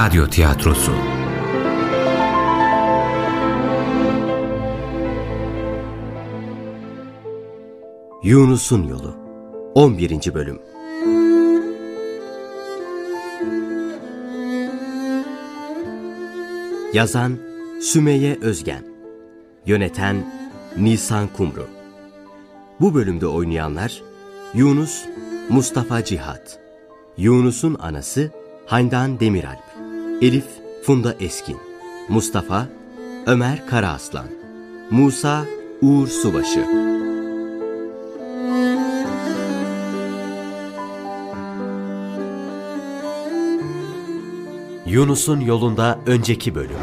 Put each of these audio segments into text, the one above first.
Radyo Tiyatrosu Yunus'un Yolu 11. Bölüm Yazan Sümeyye Özgen Yöneten Nisan Kumru Bu bölümde oynayanlar Yunus Mustafa Cihat Yunus'un anası Handan Demiralp Elif Funda Eskin Mustafa Ömer Karaaslan Musa Uğur Subaşı Yunus'un yolunda önceki bölüm.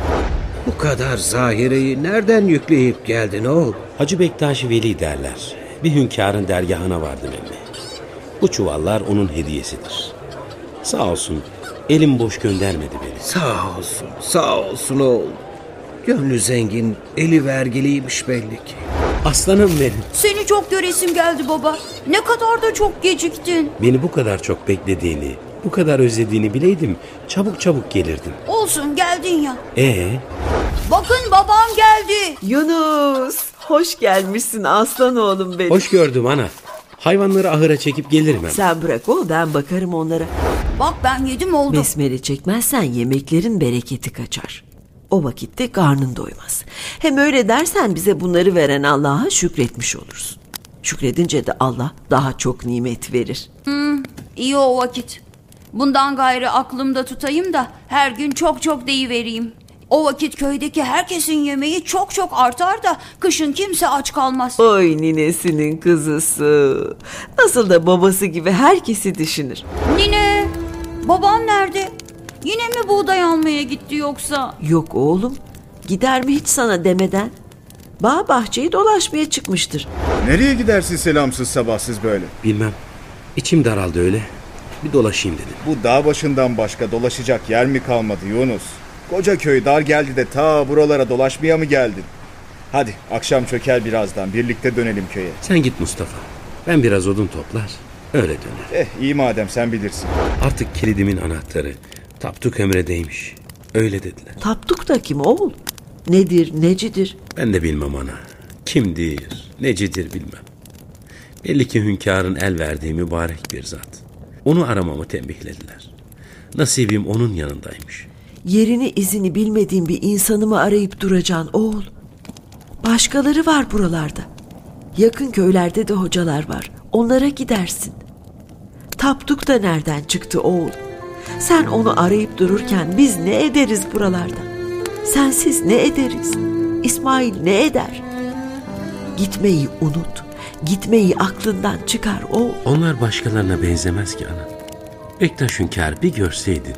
Bu kadar zahireyi nereden yükleyip geldin oğul? Hacı Bektaş Veli derler. Bir hünkârın dergahına vardım emmi. Bu çuvallar onun hediyesidir. Sağ olsun elim boş göndermedi beni. Sağ olsun, sağ olsun oğul. Gönlü zengin, eli vergiliymiş belli ki. Aslanım benim. Seni çok göresim geldi baba. Ne kadar da çok geciktin. Beni bu kadar çok beklediğini, bu kadar özlediğini bileydim çabuk çabuk gelirdim. Olsun geldin ya. Ee, Bakın babam geldi. Yunus, hoş gelmişsin aslan oğlum benim. hoş gördüm ana. Hayvanları ahıra çekip gelirim hemen. Sen bırak oğlum ben bakarım onlara. Bak ben yedim oldu. Besmele çekmezsen yemeklerin bereketi kaçar. O vakitte karnın doymaz. Hem öyle dersen bize bunları veren Allah'a şükretmiş olursun. Şükredince de Allah daha çok nimet verir. İyi o vakit. Bundan gayrı aklımda tutayım da her gün çok çok deyivereyim. O vakit köydeki herkesin yemeği çok çok artar da kışın kimse aç kalmaz. Oy ninesinin kızısı. Nasıl da babası gibi herkesi düşünür. Nine, babam nerede? Yine mi buğday almaya gitti yoksa? Yok oğlum. Gider mi hiç sana demeden? Bağ bahçeyi dolaşmaya çıkmıştır. Nereye gidersin selamsız sabahsız böyle? Bilmem. İçim daraldı öyle. Bir dolaşayım dedim. Bu dağ başından başka dolaşacak yer mi kalmadı Yunus? Koca köy dar geldi de ta buralara dolaşmaya mı geldin? Hadi akşam çöker birazdan birlikte dönelim köye. Sen git Mustafa. Ben biraz odun toplar. Öyle döner. Eh iyi madem sen bilirsin. Artık kilidimin anahtarı Tapduk Emre'deymiş. Öyle dediler. Tapduk da kim oğul? Nedir, necidir? Ben de bilmem ana. Kimdir, necidir bilmem. Belli ki hünkârın el verdiği mübarek bir zat. Onu aramamı tembihlediler. Nasibim onun yanındaymış. Yerini izini bilmediğin bir insanı mı arayıp duracaksın oğul? Başkaları var buralarda. Yakın köylerde de hocalar var. Onlara gidersin. Tapduk da nereden çıktı oğul? Sen onu arayıp dururken biz ne ederiz buralarda? Sensiz ne ederiz? İsmail ne eder? Gitmeyi unut. Gitmeyi aklından çıkar oğul. Onlar başkalarına benzemez ki ana. Bektaş hünkâr bir görseydin.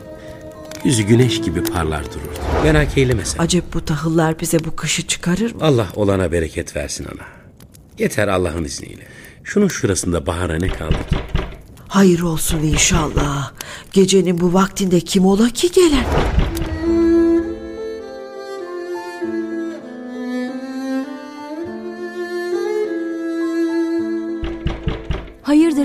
Yüzü güneş gibi parlar dururdu. Merak eyleme sen. Acep bu tahıllar bize bu kışı çıkarır mı? Allah olana bereket versin ana. Yeter Allah'ın izniyle. Şunun şurasında bahara ne kaldı ki? Hayır olsun inşallah. Gecenin bu vaktinde kim ola ki gelen?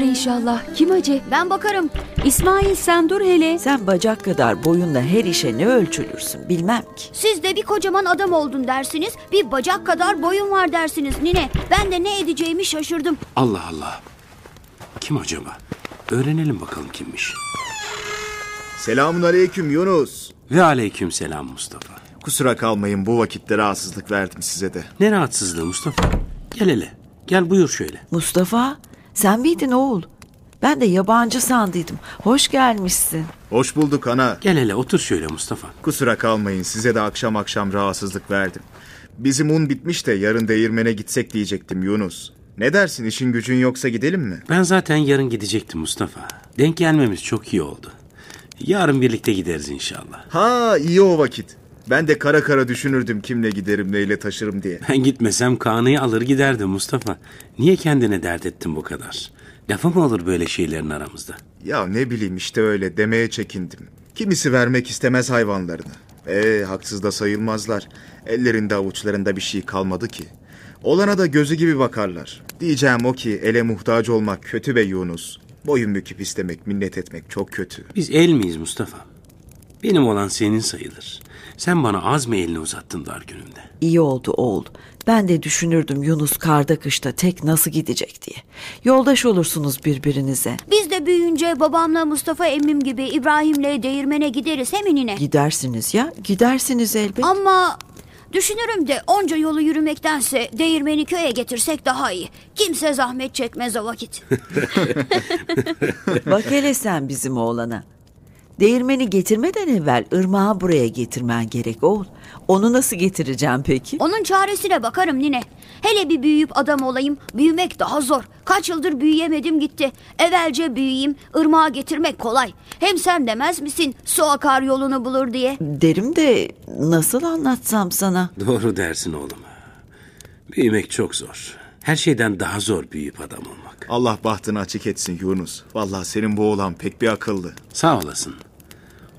İnşallah. Kim acı? Ben bakarım. İsmail sen dur hele. Sen bacak kadar boyunla her işe ne ölçülürsün bilmem ki. Siz de bir kocaman adam oldun dersiniz. Bir bacak kadar boyun var dersiniz Nine. Ben de ne edeceğimi şaşırdım. Allah Allah. Kim acaba? Öğrenelim bakalım kimmiş. Selamun aleyküm Yunus. Ve aleyküm selam Mustafa. Kusura kalmayın bu vakitte rahatsızlık verdim size de. Ne rahatsızlığı Mustafa? Gel hele. Gel buyur şöyle. Mustafa sen miydin oğul? Ben de yabancı sandıydım. Hoş gelmişsin. Hoş bulduk ana. Gel hele otur şöyle Mustafa. Kusura kalmayın size de akşam akşam rahatsızlık verdim. Bizim un bitmiş de yarın değirmene gitsek diyecektim Yunus. Ne dersin işin gücün yoksa gidelim mi? Ben zaten yarın gidecektim Mustafa. Denk gelmemiz çok iyi oldu. Yarın birlikte gideriz inşallah. Ha iyi o vakit. Ben de kara kara düşünürdüm kimle giderim neyle taşırım diye. Ben gitmesem Kaan'ı alır giderdim Mustafa. Niye kendine dert ettin bu kadar? Lafı mı olur böyle şeylerin aramızda? Ya ne bileyim işte öyle demeye çekindim. Kimisi vermek istemez hayvanlarını. Ee haksız da sayılmazlar. Ellerinde avuçlarında bir şey kalmadı ki. Olana da gözü gibi bakarlar. Diyeceğim o ki ele muhtaç olmak kötü be Yunus. Boyun büküp istemek, minnet etmek çok kötü. Biz el miyiz Mustafa? Benim olan senin sayılır. Sen bana az mı elini uzattın dar günümde? İyi oldu oğul. Ben de düşünürdüm Yunus karda kışta tek nasıl gidecek diye. Yoldaş olursunuz birbirinize. Biz de büyüyünce babamla Mustafa emmim gibi İbrahim'le değirmene gideriz heminine. Gidersiniz ya, gidersiniz elbet. Ama düşünürüm de onca yolu yürümektense değirmeni köye getirsek daha iyi. Kimse zahmet çekmez o vakit. Bak hele sen bizim oğlana. Değirmeni getirmeden evvel ırmağı buraya getirmen gerek oğul. Onu nasıl getireceğim peki? Onun çaresine bakarım nine. Hele bir büyüyüp adam olayım. Büyümek daha zor. Kaç yıldır büyüyemedim gitti. Evvelce büyüyeyim. ırmağa getirmek kolay. Hem sen demez misin su akar yolunu bulur diye. Derim de nasıl anlatsam sana? Doğru dersin oğlum. Büyümek çok zor. Her şeyden daha zor büyüyüp adam olmak. Allah bahtını açık etsin Yunus. Vallahi senin bu oğlan pek bir akıllı. Sağ olasın.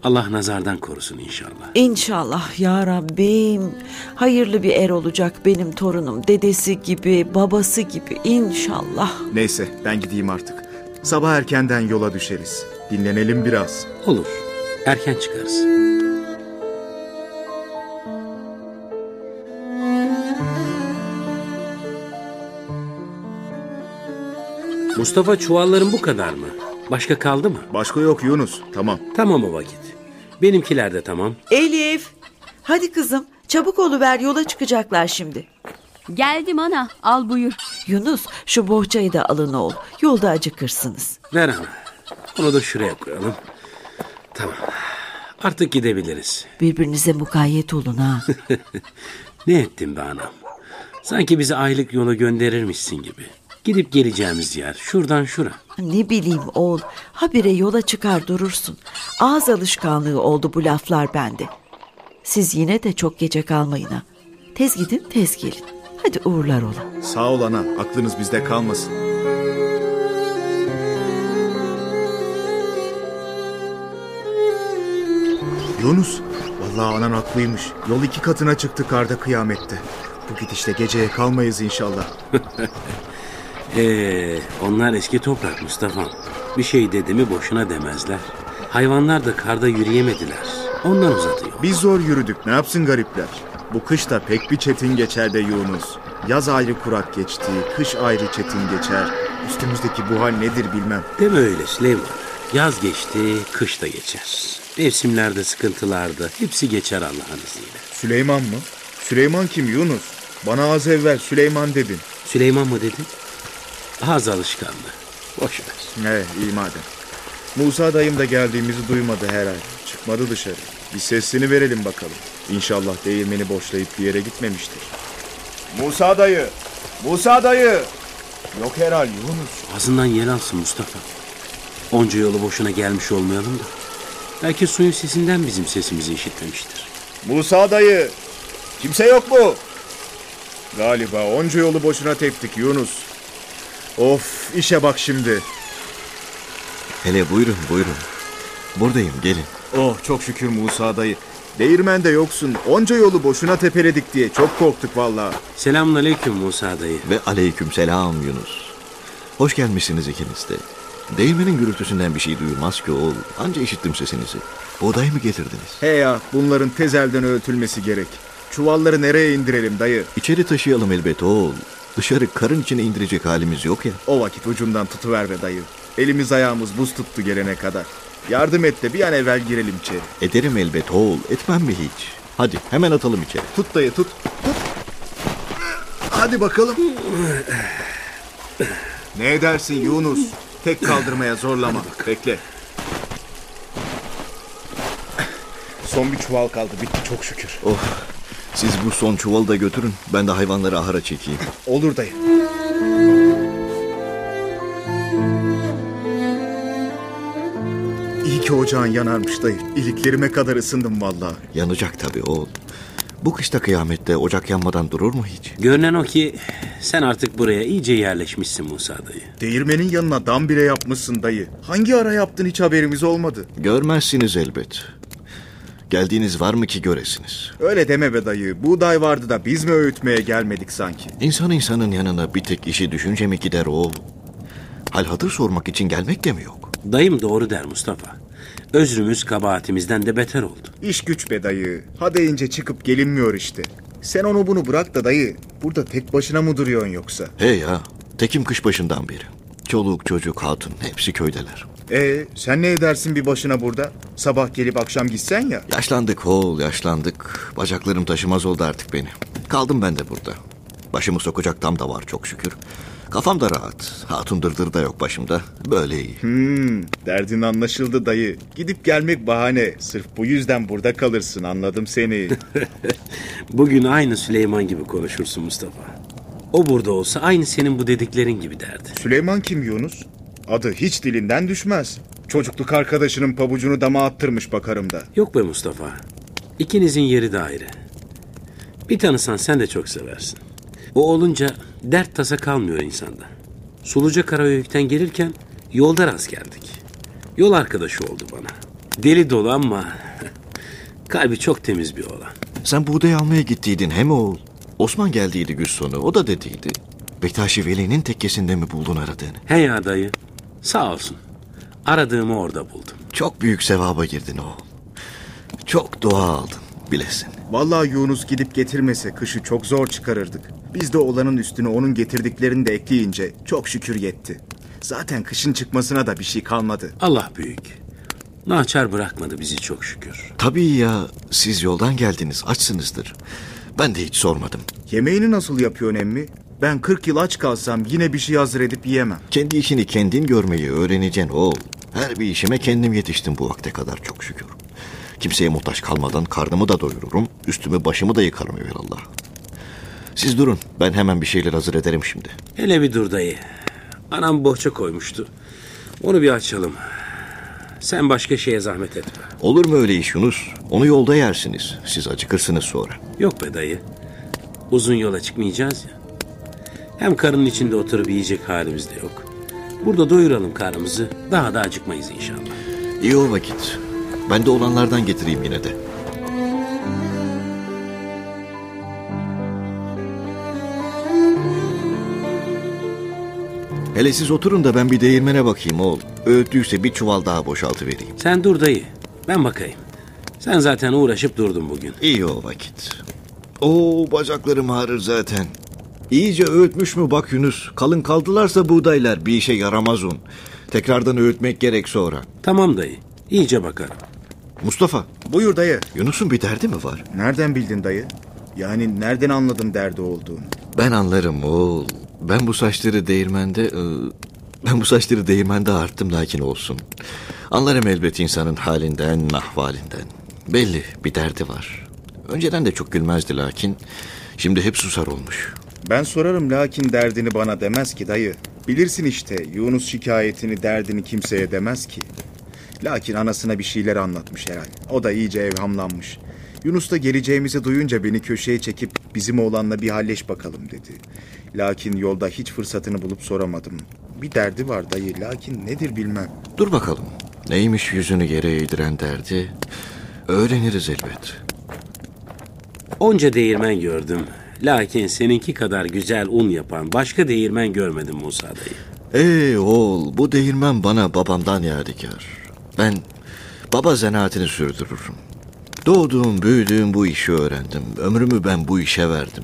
Allah nazardan korusun inşallah. İnşallah ya Rabbim. Hayırlı bir er olacak benim torunum. Dedesi gibi, babası gibi inşallah. Neyse ben gideyim artık. Sabah erkenden yola düşeriz. Dinlenelim biraz. Olur. Erken çıkarız. Mustafa çuvalların bu kadar mı? Başka kaldı mı? Başka yok Yunus. Tamam. Tamam o vakit. Benimkiler de tamam. Elif, hadi kızım çabuk oluver yola çıkacaklar şimdi. Geldim ana al buyur. Yunus şu bohçayı da alın oğul. Yolda acıkırsınız. Ver ana. Onu da şuraya koyalım. Tamam. Artık gidebiliriz. Birbirinize mukayyet olun ha. Ne ettin be anam? Sanki bizi aylık yola gönderirmişsin gibi. Gidip geleceğimiz yer şuradan şura. ne bileyim oğul. Habire yola çıkar durursun. Ağız alışkanlığı oldu bu laflar bende. Siz yine de çok gece kalmayın ha. Tez gidin tez gelin. Hadi uğurlar ola. Sağ ol ana. Aklınız bizde kalmasın. Yunus. Vallahi anan haklıymış. Yol iki katına çıktı karda kıyamette. Bu gidişle geceye kalmayız inşallah. Ee, onlar eski toprak Mustafa. Bir şey dedi mi boşuna demezler. Hayvanlar da karda yürüyemediler. Ondan uzatıyor. Biz zor yürüdük. Ne yapsın garipler? Bu kış da pek bir çetin geçer de Yunus. Yaz ayrı kurak geçti, kış ayrı çetin geçer. Üstümüzdeki bu hal nedir bilmem. Deme öyle Süleyman. Yaz geçti, kış da geçer. Mevsimlerde, sıkıntılarda hepsi geçer Allah'ın izniyle. Süleyman mı? Süleyman kim Yunus? Bana az evvel Süleyman dedin. Süleyman mı dedin? Ağız alışkanlığı. Boş ver. He iyi madem. Musa dayım da geldiğimizi duymadı herhalde. Çıkmadı dışarı. Bir sesini verelim bakalım. İnşallah değirmeni boşlayıp bir yere gitmemiştir. Musa dayı! Musa dayı! Yok herhal Yunus. Ağzından yel alsın Mustafa. Onca yolu boşuna gelmiş olmayalım da. Belki suyun sesinden bizim sesimizi işitmemiştir. Musa dayı! Kimse yok mu? Galiba onca yolu boşuna teptik Yunus. Of işe bak şimdi. Hele buyurun buyurun. Buradayım gelin. Oh çok şükür Musa dayı. Değirmende yoksun. Onca yolu boşuna tepeledik diye çok korktuk vallahi. Selamun aleyküm Musa dayı. Ve aleyküm selam Yunus. Hoş gelmişsiniz ikiniz de. Değirmenin gürültüsünden bir şey duyulmaz ki oğul. Anca işittim sesinizi. Buğday mı getirdiniz? He ya bunların tezelden öğütülmesi gerek. Çuvalları nereye indirelim dayı? İçeri taşıyalım elbet oğul. Dışarı karın içine indirecek halimiz yok ya. O vakit ucundan tutuver be dayı. Elimiz ayağımız buz tuttu gelene kadar. Yardım et de bir an evvel girelim içeri. Ederim elbet oğul. Etmem mi hiç? Hadi hemen atalım içeri. Tut dayı tut. Tut. Hadi bakalım. Ne edersin Yunus? Tek kaldırmaya zorlama. Bekle. Son bir çuval kaldı. Bitti çok şükür. Oh. Siz bu son çuvalı da götürün. Ben de hayvanları ahıra çekeyim. Olur dayı. İyi ki ocağın yanarmış dayı. İliklerime kadar ısındım vallahi. Yanacak tabii oğul. Bu kışta kıyamette ocak yanmadan durur mu hiç? Görünen o ki sen artık buraya iyice yerleşmişsin Musa dayı. Değirmenin yanına dam bile yapmışsın dayı. Hangi ara yaptın hiç haberimiz olmadı. Görmezsiniz elbet. Geldiğiniz var mı ki göresiniz? Öyle deme be dayı. Buğday vardı da biz mi öğütmeye gelmedik sanki? İnsan insanın yanına bir tek işi düşünce mi gider oğul? Hal hatır sormak için gelmek de mi yok? Dayım doğru der Mustafa. özrümüz kabahatimizden de beter oldu. İş güç be dayı. Ha deyince çıkıp gelinmiyor işte. Sen onu bunu bırak da dayı. Burada tek başına mı duruyorsun yoksa? Hey ya, tekim kış başından beri. Çoluk çocuk hatun hepsi köydeler. E sen ne edersin bir başına burada? Sabah gelip akşam gitsen ya. Yaşlandık oğul yaşlandık. Bacaklarım taşımaz oldu artık beni. Kaldım ben de burada. Başımı sokacak tam da var çok şükür. Kafam da rahat. Hatun dırdır da yok başımda. Böyle iyi. Hmm, derdin anlaşıldı dayı. Gidip gelmek bahane. Sırf bu yüzden burada kalırsın anladım seni. Bugün aynı Süleyman gibi konuşursun Mustafa. O burada olsa aynı senin bu dediklerin gibi derdi. Süleyman kim Yunus? Adı hiç dilinden düşmez. Çocukluk arkadaşının pabucunu dama attırmış bakarım da. Yok be Mustafa. İkinizin yeri de ayrı. Bir tanısan sen de çok seversin. O olunca dert tasa kalmıyor insanda. Suluca Karayük'ten gelirken yolda rast geldik. Yol arkadaşı oldu bana. Deli dolu ama kalbi çok temiz bir oğlan. Sen buğday almaya gittiydin hem oğul. Osman geldiydi gün sonu o da dediydi. Bektaşi Veli'nin tekkesinde mi buldun aradığını? He ya dayı. Sağ olsun. Aradığımı orada buldum. Çok büyük sevaba girdin oğul. Çok dua aldın bilesin. Vallahi Yunus gidip getirmese kışı çok zor çıkarırdık. Biz de olanın üstüne onun getirdiklerini de ekleyince çok şükür yetti. Zaten kışın çıkmasına da bir şey kalmadı. Allah büyük. Naçar bırakmadı bizi çok şükür. Tabii ya siz yoldan geldiniz açsınızdır. Ben de hiç sormadım. Yemeğini nasıl yapıyorsun emmi? Ben 40 yıl aç kalsam yine bir şey hazır edip yiyemem. Kendi işini kendin görmeyi öğreneceksin oğul. Her bir işime kendim yetiştim bu vakte kadar çok şükür. Kimseye muhtaç kalmadan karnımı da doyururum, üstümü başımı da yıkarım evvelallah. Siz durun, ben hemen bir şeyler hazır ederim şimdi. Hele bir dur dayı. Anam bohça koymuştu. Onu bir açalım. Sen başka şeye zahmet etme. Olur mu öyle iş Yunus? Onu yolda yersiniz. Siz acıkırsınız sonra. Yok be dayı. Uzun yola çıkmayacağız ya. Hem karının içinde oturup yiyecek halimiz de yok. Burada doyuralım karnımızı. Daha da acıkmayız inşallah. İyi o vakit. Ben de olanlardan getireyim yine de. Hele siz oturun da ben bir değirmene bakayım oğul. Öğüttüyse bir çuval daha boşaltı vereyim. Sen dur dayı. Ben bakayım. Sen zaten uğraşıp durdun bugün. İyi o vakit. Oo bacaklarım ağrır zaten. İyice öğütmüş mü bak Yunus. Kalın kaldılarsa buğdaylar bir işe yaramaz un. Tekrardan öğütmek gerek sonra. Tamam dayı. İyice bakarım. Mustafa, Buyur dayı. Yunus'un bir derdi mi var? Nereden bildin dayı? Yani nereden anladın derdi olduğunu? Ben anlarım oğul. Ben bu saçları değirmende... e, Ben bu saçları değirmende arttım lakin olsun. Anlarım elbet insanın halinden, ahvalinden. Belli bir derdi var. Önceden de çok gülmezdi lakin... Şimdi hep susar olmuş. Ben sorarım lakin derdini bana demez ki dayı. Bilirsin işte Yunus şikayetini derdini kimseye demez ki. Lakin anasına bir şeyler anlatmış herhal. O da iyice evhamlanmış. Yunus da geleceğimizi duyunca beni köşeye çekip bizim oğlanla bir halleş bakalım dedi. Lakin yolda hiç fırsatını bulup soramadım. Bir derdi var dayı lakin nedir bilmem. Dur bakalım. Neymiş yüzünü yere eğdiren derdi? Öğreniriz elbet. Onca değirmen gördüm. Lakin seninki kadar güzel un yapan başka değirmen görmedim Musa dayı. Ey oğul bu değirmen bana babamdan yadigar. Ben baba zanaatini sürdürürüm. Doğduğum büyüdüğüm bu işi öğrendim. Ömrümü ben bu işe verdim.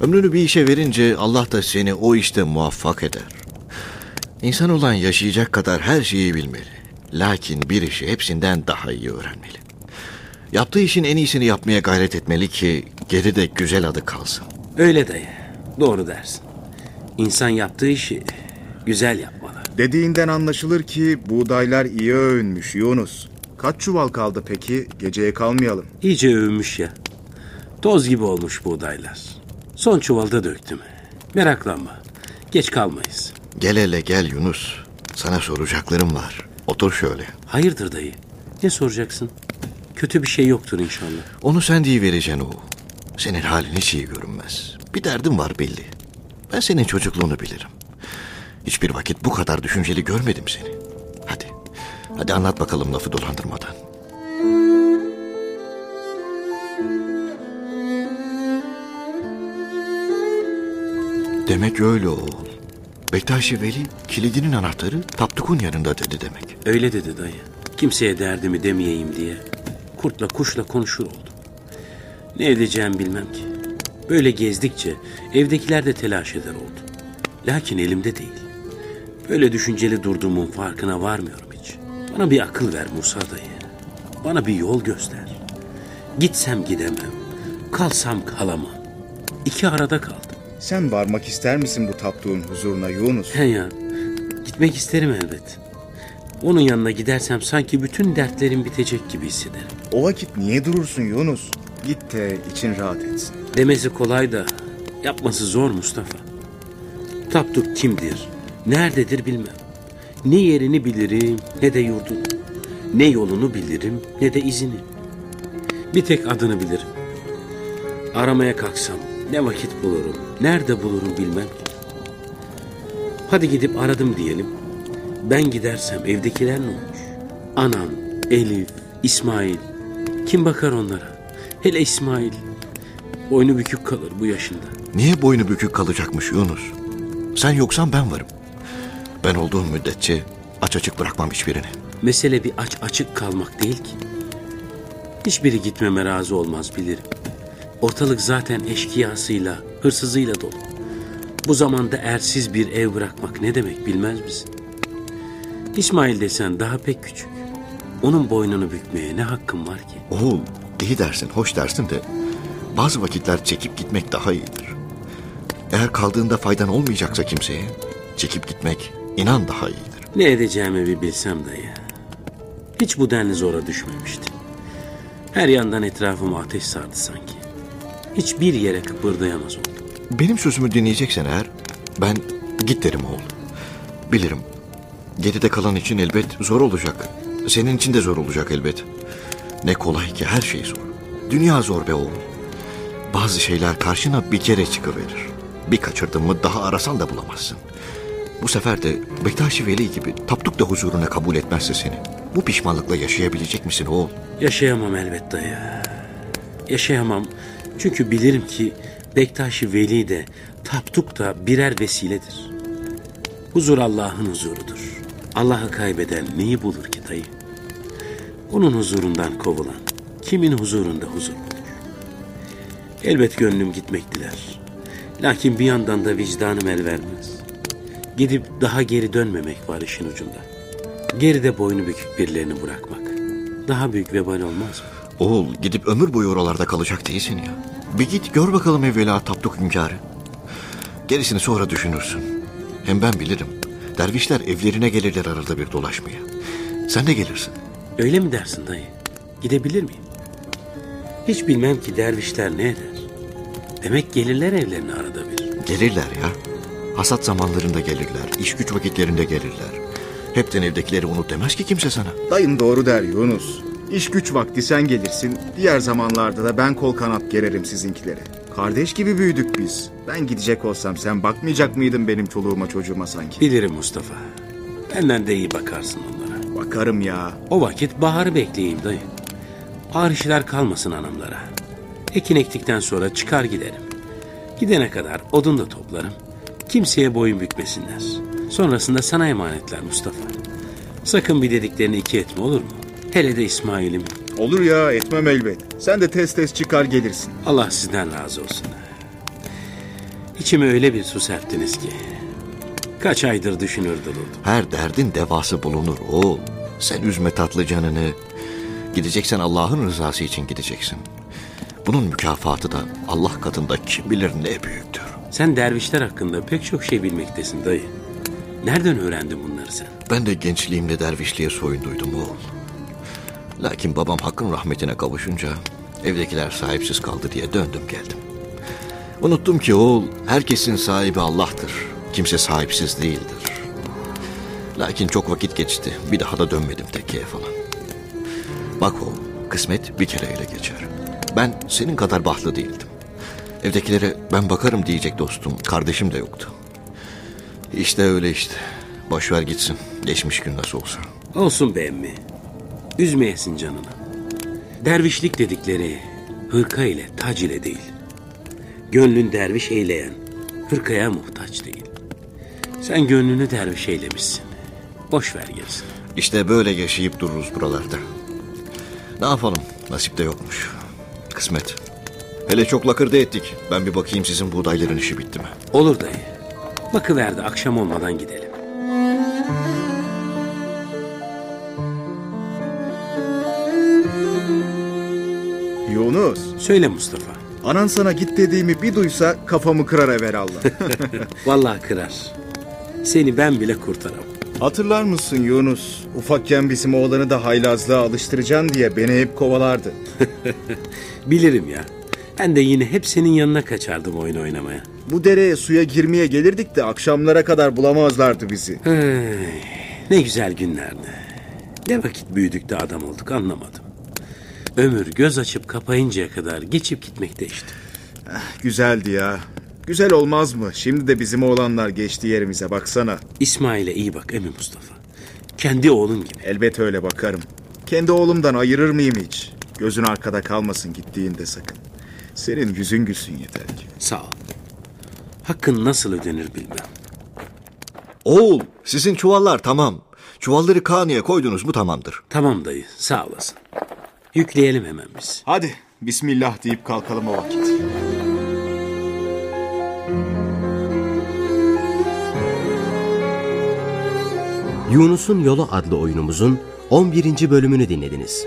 Ömrünü bir işe verince Allah da seni o işte muvaffak eder. İnsan olan yaşayacak kadar her şeyi bilmeli. Lakin bir işi hepsinden daha iyi öğrenmeli. Yaptığı işin en iyisini yapmaya gayret etmeli ki geride güzel adı kalsın. Öyle dayı. Doğru dersin. İnsan yaptığı işi güzel yapmalı. Dediğinden anlaşılır ki buğdaylar iyi övünmüş Yunus. Kaç çuval kaldı peki? Geceye kalmayalım. İyice övünmüş ya. Toz gibi olmuş buğdaylar. Son çuvalda döktüm. Meraklanma. Geç kalmayız. Gel hele gel Yunus. Sana soracaklarım var. Otur şöyle. Hayırdır dayı? Ne soracaksın? Kötü bir şey yoktur inşallah. Onu sen diye vereceksin o. Senin halin hiç iyi görünmez. Bir derdin var belli. Ben senin çocukluğunu bilirim. Hiçbir vakit bu kadar düşünceli görmedim seni. Hadi. Hadi anlat bakalım lafı dolandırmadan. Demek öyle oğul. Bektaşi Veli kilidinin anahtarı Tapduk'un yanında dedi demek. Öyle dedi dayı. Kimseye derdimi demeyeyim diye kurtla kuşla konuşur oldum. Ne edeceğim bilmem ki. Böyle gezdikçe evdekiler de telaş eder oldu. Lakin elimde değil. Böyle düşünceli durduğumun farkına varmıyorum hiç. Bana bir akıl ver Musa dayı. Bana bir yol göster. Gitsem gidemem. Kalsam kalamam. İki arada kaldım. Sen varmak ister misin bu taptuğun huzuruna Yunus? He ya. Gitmek isterim elbet. Onun yanına gidersem sanki bütün dertlerim bitecek gibi hissederim. O vakit niye durursun Yunus? Git de için rahat etsin. Demesi kolay da yapması zor Mustafa. Tapduk kimdir, nerededir bilmem. Ne yerini bilirim ne de yurdunu. Ne yolunu bilirim ne de izini. Bir tek adını bilirim. Aramaya kalksam ne vakit bulurum, nerede bulurum bilmem. Hadi gidip aradım diyelim. Ben gidersem evdekiler ne olmuş? Anam, Elif, İsmail. Kim bakar onlara? Hele İsmail. Boynu bükük kalır bu yaşında. Niye boynu bükük kalacakmış Yunus? Sen yoksan ben varım. Ben olduğum müddetçe aç açık bırakmam hiçbirini. Mesele bir aç açık kalmak değil ki. Hiçbiri gitmeme razı olmaz bilirim. Ortalık zaten eşkıyasıyla, hırsızıyla dolu. Bu zamanda ersiz bir ev bırakmak ne demek bilmez misin? İsmail desen daha pek küçük. Onun boynunu bükmeye ne hakkım var ki? Oğul iyi dersin, hoş dersin de bazı vakitler çekip gitmek daha iyidir. Eğer kaldığında faydan olmayacaksa kimseye çekip gitmek inan daha iyidir. Ne edeceğimi bir bilsem dayı. Hiç bu denli zora düşmemiştim. Her yandan etrafıma ateş sardı sanki. Hiçbir yere kıpırdayamaz oldum. Benim sözümü dinleyeceksen eğer ben git derim oğul. Bilirim geride kalan için elbet zor olacak. Senin için de zor olacak elbet. Ne kolay ki her şey zor. Dünya zor be oğul. Bazı şeyler karşına bir kere çıkıverir. Bir kaçırdın mı daha arasan da bulamazsın. Bu sefer de Bektaşi Veli gibi taptuk da huzuruna kabul etmezse seni. Bu pişmanlıkla yaşayabilecek misin oğul? Yaşayamam elbet dayı. Yaşayamam çünkü bilirim ki Bektaşi Veli de Tapduk da birer vesiledir. Huzur Allah'ın huzurudur. Allah'ı kaybeden neyi bulur ki dayı? Onun huzurundan kovulan kimin huzurunda huzur bulur? Elbet gönlüm gitmek diler. Lakin bir yandan da vicdanım el vermez. Gidip daha geri dönmemek var işin ucunda. Geride boynu bükük birilerini bırakmak. Daha büyük vebal olmaz mı? Oğul gidip ömür boyu oralarda kalacak değilsin ya. Bir git gör bakalım evvela tapduk hünkârı. Gerisini sonra düşünürsün. Hem ben bilirim. Dervişler evlerine gelirler arada bir dolaşmaya. Sen de gelirsin. Öyle mi dersin dayı? Gidebilir miyim? Hiç bilmem ki dervişler ne eder. Demek gelirler evlerine arada bir. Gelirler ya. Hasat zamanlarında gelirler. iş güç vakitlerinde gelirler. Hepten evdekileri unut demez ki kimse sana. Dayın doğru der Yunus. İş güç vakti sen gelirsin. Diğer zamanlarda da ben kol kanat gererim sizinkilere. Kardeş gibi büyüdük biz. Ben gidecek olsam sen bakmayacak mıydın benim çoluğuma çocuğuma sanki? Bilirim Mustafa. Benden de iyi bakarsın onlara. Bakarım ya. O vakit baharı bekleyeyim dayı. Ağır işler kalmasın hanımlara. Ekin ektikten sonra çıkar giderim. Gidene kadar odun da toplarım. Kimseye boyun bükmesinler. Sonrasında sana emanetler Mustafa. Sakın bir dediklerini iki etme olur mu? Hele de İsmail'im. Olur ya etmem elbet. Sen de tez tez çıkar gelirsin. Allah sizden razı olsun. İçime öyle bir su serptiniz ki. Kaç aydır düşünür dururdum. Her derdin devası bulunur oğul. Sen üzme tatlı canını. Gideceksen Allah'ın rızası için gideceksin. Bunun mükafatı da Allah katında kim bilir ne büyüktür. Sen dervişler hakkında pek çok şey bilmektesin dayı. Nereden öğrendin bunları sen? Ben de gençliğimde dervişliğe soyunduydum oğul. Lakin babam hakkın rahmetine kavuşunca evdekiler sahipsiz kaldı diye döndüm geldim. Unuttum ki oğul herkesin sahibi Allah'tır. Kimse sahipsiz değildir. Lakin çok vakit geçti. Bir daha da dönmedim tekkeye falan. Bak oğul kısmet bir kere ele geçer. Ben senin kadar bahtlı değildim. Evdekilere ben bakarım diyecek dostum, kardeşim de yoktu. İşte öyle işte. Boş ver gitsin. Geçmiş gün nasıl olsa. Olsun be emmi. Üzmeyesin canını. Dervişlik dedikleri hırka ile tac ile değil. Gönlün derviş eyleyen hırkaya muhtaç değil. Sen gönlünü derviş eylemişsin. Boş ver gerisini. İşte böyle yaşayıp dururuz buralarda. Ne yapalım? Nasip de yokmuş. Kısmet. Hele çok lakırdı ettik. Ben bir bakayım sizin buğdayların işi bitti mi? Olur dayı. Bakıverdi akşam olmadan gidelim. Yunus, Söyle Mustafa. Anan sana git dediğimi bir duysa kafamı kırar evvelallah. Vallahi kırar. Seni ben bile kurtaramam. Hatırlar mısın Yunus? Ufakken bizim oğlanı da haylazlığa alıştıracaksın diye beni hep kovalardı. Bilirim ya. Ben de yine hep senin yanına kaçardım oyun oynamaya. Bu dereye suya girmeye gelirdik de akşamlara kadar bulamazlardı bizi. Hey, ne güzel günlerdi. Ne vakit büyüdük de adam olduk anlamadım. Ömür göz açıp kapayıncaya kadar geçip gitmekte işte. Güzeldi ya. Güzel olmaz mı? Şimdi de bizim oğlanlar geçti yerimize baksana. İsmail'e iyi bak Emi Mustafa. Kendi oğlun gibi. Elbet öyle bakarım. Kendi oğlumdan ayırır mıyım hiç? Gözün arkada kalmasın gittiğinde sakın. Senin yüzün gülsün yeter ki. Sağ ol. Hakkın nasıl ödenir bilmem. Oğul, sizin çuvallar tamam. Çuvalları kanıya koydunuz mu tamamdır. Tamam dayı sağ olasın. Yükleyelim hemen biz. Hadi Bismillah deyip kalkalım o vakit. Yunus'un Yolu adlı oyunumuzun 11. bölümünü dinlediniz.